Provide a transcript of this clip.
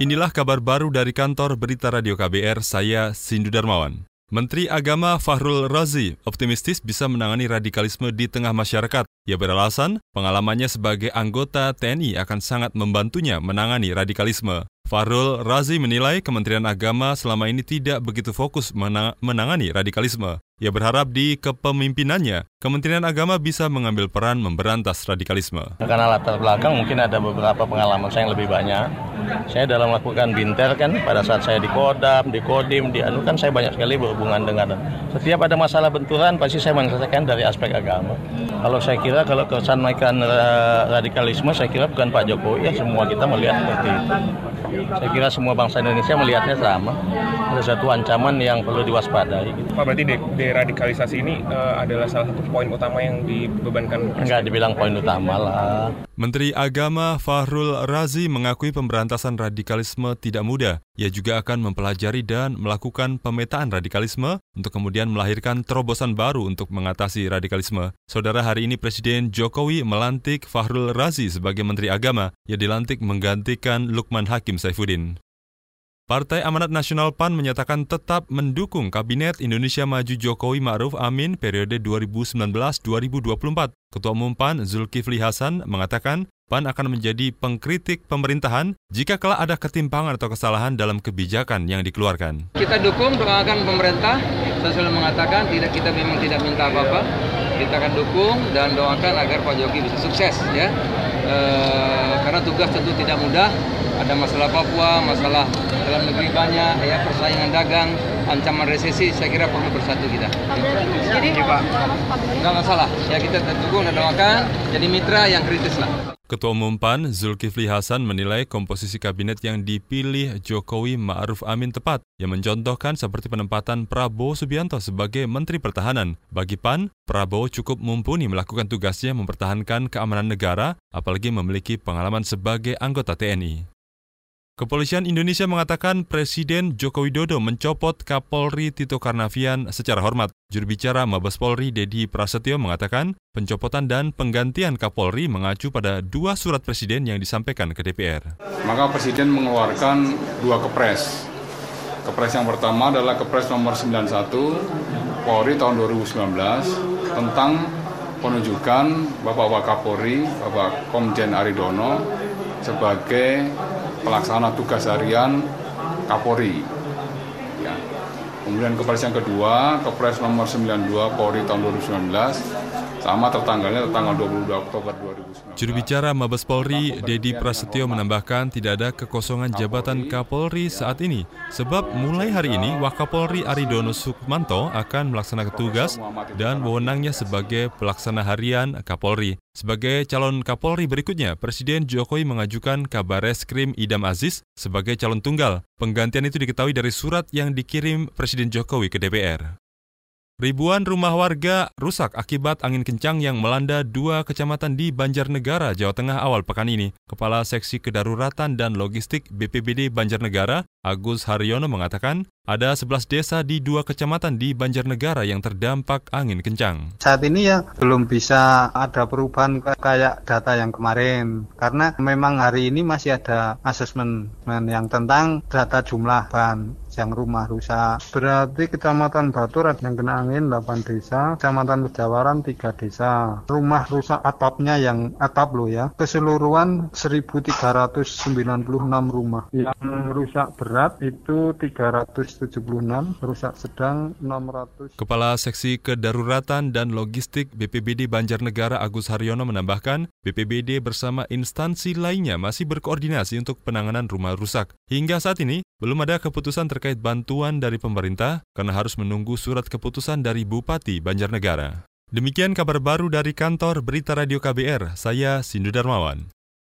Inilah kabar baru dari kantor Berita Radio KBR, saya Sindu Darmawan. Menteri Agama Fahrul Razi optimistis bisa menangani radikalisme di tengah masyarakat. Ia beralasan pengalamannya sebagai anggota TNI akan sangat membantunya menangani radikalisme. Fahrul Razi menilai Kementerian Agama selama ini tidak begitu fokus menangani radikalisme. Ia berharap di kepemimpinannya, Kementerian Agama bisa mengambil peran memberantas radikalisme. Karena latar belakang mungkin ada beberapa pengalaman saya yang lebih banyak. Saya dalam melakukan binter kan, pada saat saya di Kodam, di Kodim, di Anu kan saya banyak sekali berhubungan dengan setiap ada masalah benturan pasti saya menyelesaikan dari aspek agama. Kalau saya kira kalau kesan menaikkan radikalisme saya kira bukan Pak Jokowi ya semua kita melihat seperti itu. Saya kira semua bangsa Indonesia melihatnya sama. Ada satu ancaman yang perlu diwaspadai. Gitu. Pak berarti de deradikalisasi ini uh, adalah salah satu poin utama yang dibebankan? Enggak dibilang poin utama lah. Menteri Agama Fahrul Razi mengakui pemberantasan radikalisme tidak mudah. Ia juga akan mempelajari dan melakukan pemetaan radikalisme untuk kemudian melahirkan terobosan baru untuk mengatasi radikalisme. Saudara, hari ini Presiden Jokowi melantik Fahrul Razi sebagai Menteri Agama. Ia dilantik menggantikan Lukman Hakim Saifuddin. Partai Amanat Nasional PAN menyatakan tetap mendukung Kabinet Indonesia Maju Jokowi Ma'ruf Amin periode 2019-2024. Ketua Umum PAN Zulkifli Hasan mengatakan PAN akan menjadi pengkritik pemerintahan jika kelak ada ketimpangan atau kesalahan dalam kebijakan yang dikeluarkan. Kita dukung doakan pemerintah, saya selalu mengatakan tidak kita memang tidak minta apa-apa, kita akan dukung dan doakan agar Pak Jokowi bisa sukses ya. E, karena tugas tentu tidak mudah, ada masalah Papua, masalah dalam negeri banyak, ya persaingan dagang, ancaman resesi, saya kira perlu bersatu kita. Jadi, Pak. Nggak masalah, ya kita dukung dan doakan, jadi mitra yang kritis lah. Ketua Umum PAN Zulkifli Hasan menilai komposisi kabinet yang dipilih Jokowi Ma'ruf Amin tepat, yang mencontohkan seperti penempatan Prabowo Subianto sebagai Menteri Pertahanan. Bagi PAN, Prabowo cukup mumpuni melakukan tugasnya mempertahankan keamanan negara, apalagi memiliki pengalaman sebagai anggota TNI. Kepolisian Indonesia mengatakan Presiden Joko Widodo mencopot Kapolri Tito Karnavian secara hormat. Juru bicara Mabes Polri Dedi Prasetyo mengatakan pencopotan dan penggantian Kapolri mengacu pada dua surat Presiden yang disampaikan ke DPR. Maka Presiden mengeluarkan dua kepres. Kepres yang pertama adalah Kepres nomor 91 Polri tahun 2019 tentang penunjukan Bapak Wakapolri, Bapak Komjen Aridono sebagai pelaksana tugas harian Kapolri. Ya. Kemudian kepres yang kedua, Kepres nomor 92 Polri tahun 2019 sama tertanggalnya tanggal 22 Oktober 2019. Juru bicara Mabes Polri, Dedi Prasetyo menambahkan tidak ada kekosongan jabatan Kapolri saat ini, sebab mulai hari ini Wakapolri Aridono Sukmanto akan melaksanakan tugas dan wewenangnya sebagai pelaksana harian Kapolri. Sebagai calon Kapolri berikutnya, Presiden Jokowi mengajukan kabar Krim Idam Aziz sebagai calon tunggal. Penggantian itu diketahui dari surat yang dikirim Presiden Jokowi ke DPR. Ribuan rumah warga rusak akibat angin kencang yang melanda dua kecamatan di Banjarnegara, Jawa Tengah awal pekan ini. Kepala Seksi Kedaruratan dan Logistik BPBD Banjarnegara, Agus Haryono mengatakan, ada 11 desa di dua kecamatan di Banjarnegara yang terdampak angin kencang. Saat ini ya belum bisa ada perubahan kayak data yang kemarin karena memang hari ini masih ada asesmen yang tentang data jumlah ban yang rumah rusak. Berarti Kecamatan Batur yang kena angin 8 desa, Kecamatan Pejawaran 3 desa. Rumah rusak atapnya yang atap loh ya. Keseluruhan 1396 rumah. Yang rusak berat itu 300 76, rusak sedang 600. Kepala Seksi Kedaruratan dan Logistik BPBD Banjarnegara Agus Haryono menambahkan, BPBD bersama instansi lainnya masih berkoordinasi untuk penanganan rumah rusak. Hingga saat ini, belum ada keputusan terkait bantuan dari pemerintah karena harus menunggu surat keputusan dari Bupati Banjarnegara. Demikian kabar baru dari kantor Berita Radio KBR, saya Sindu Darmawan.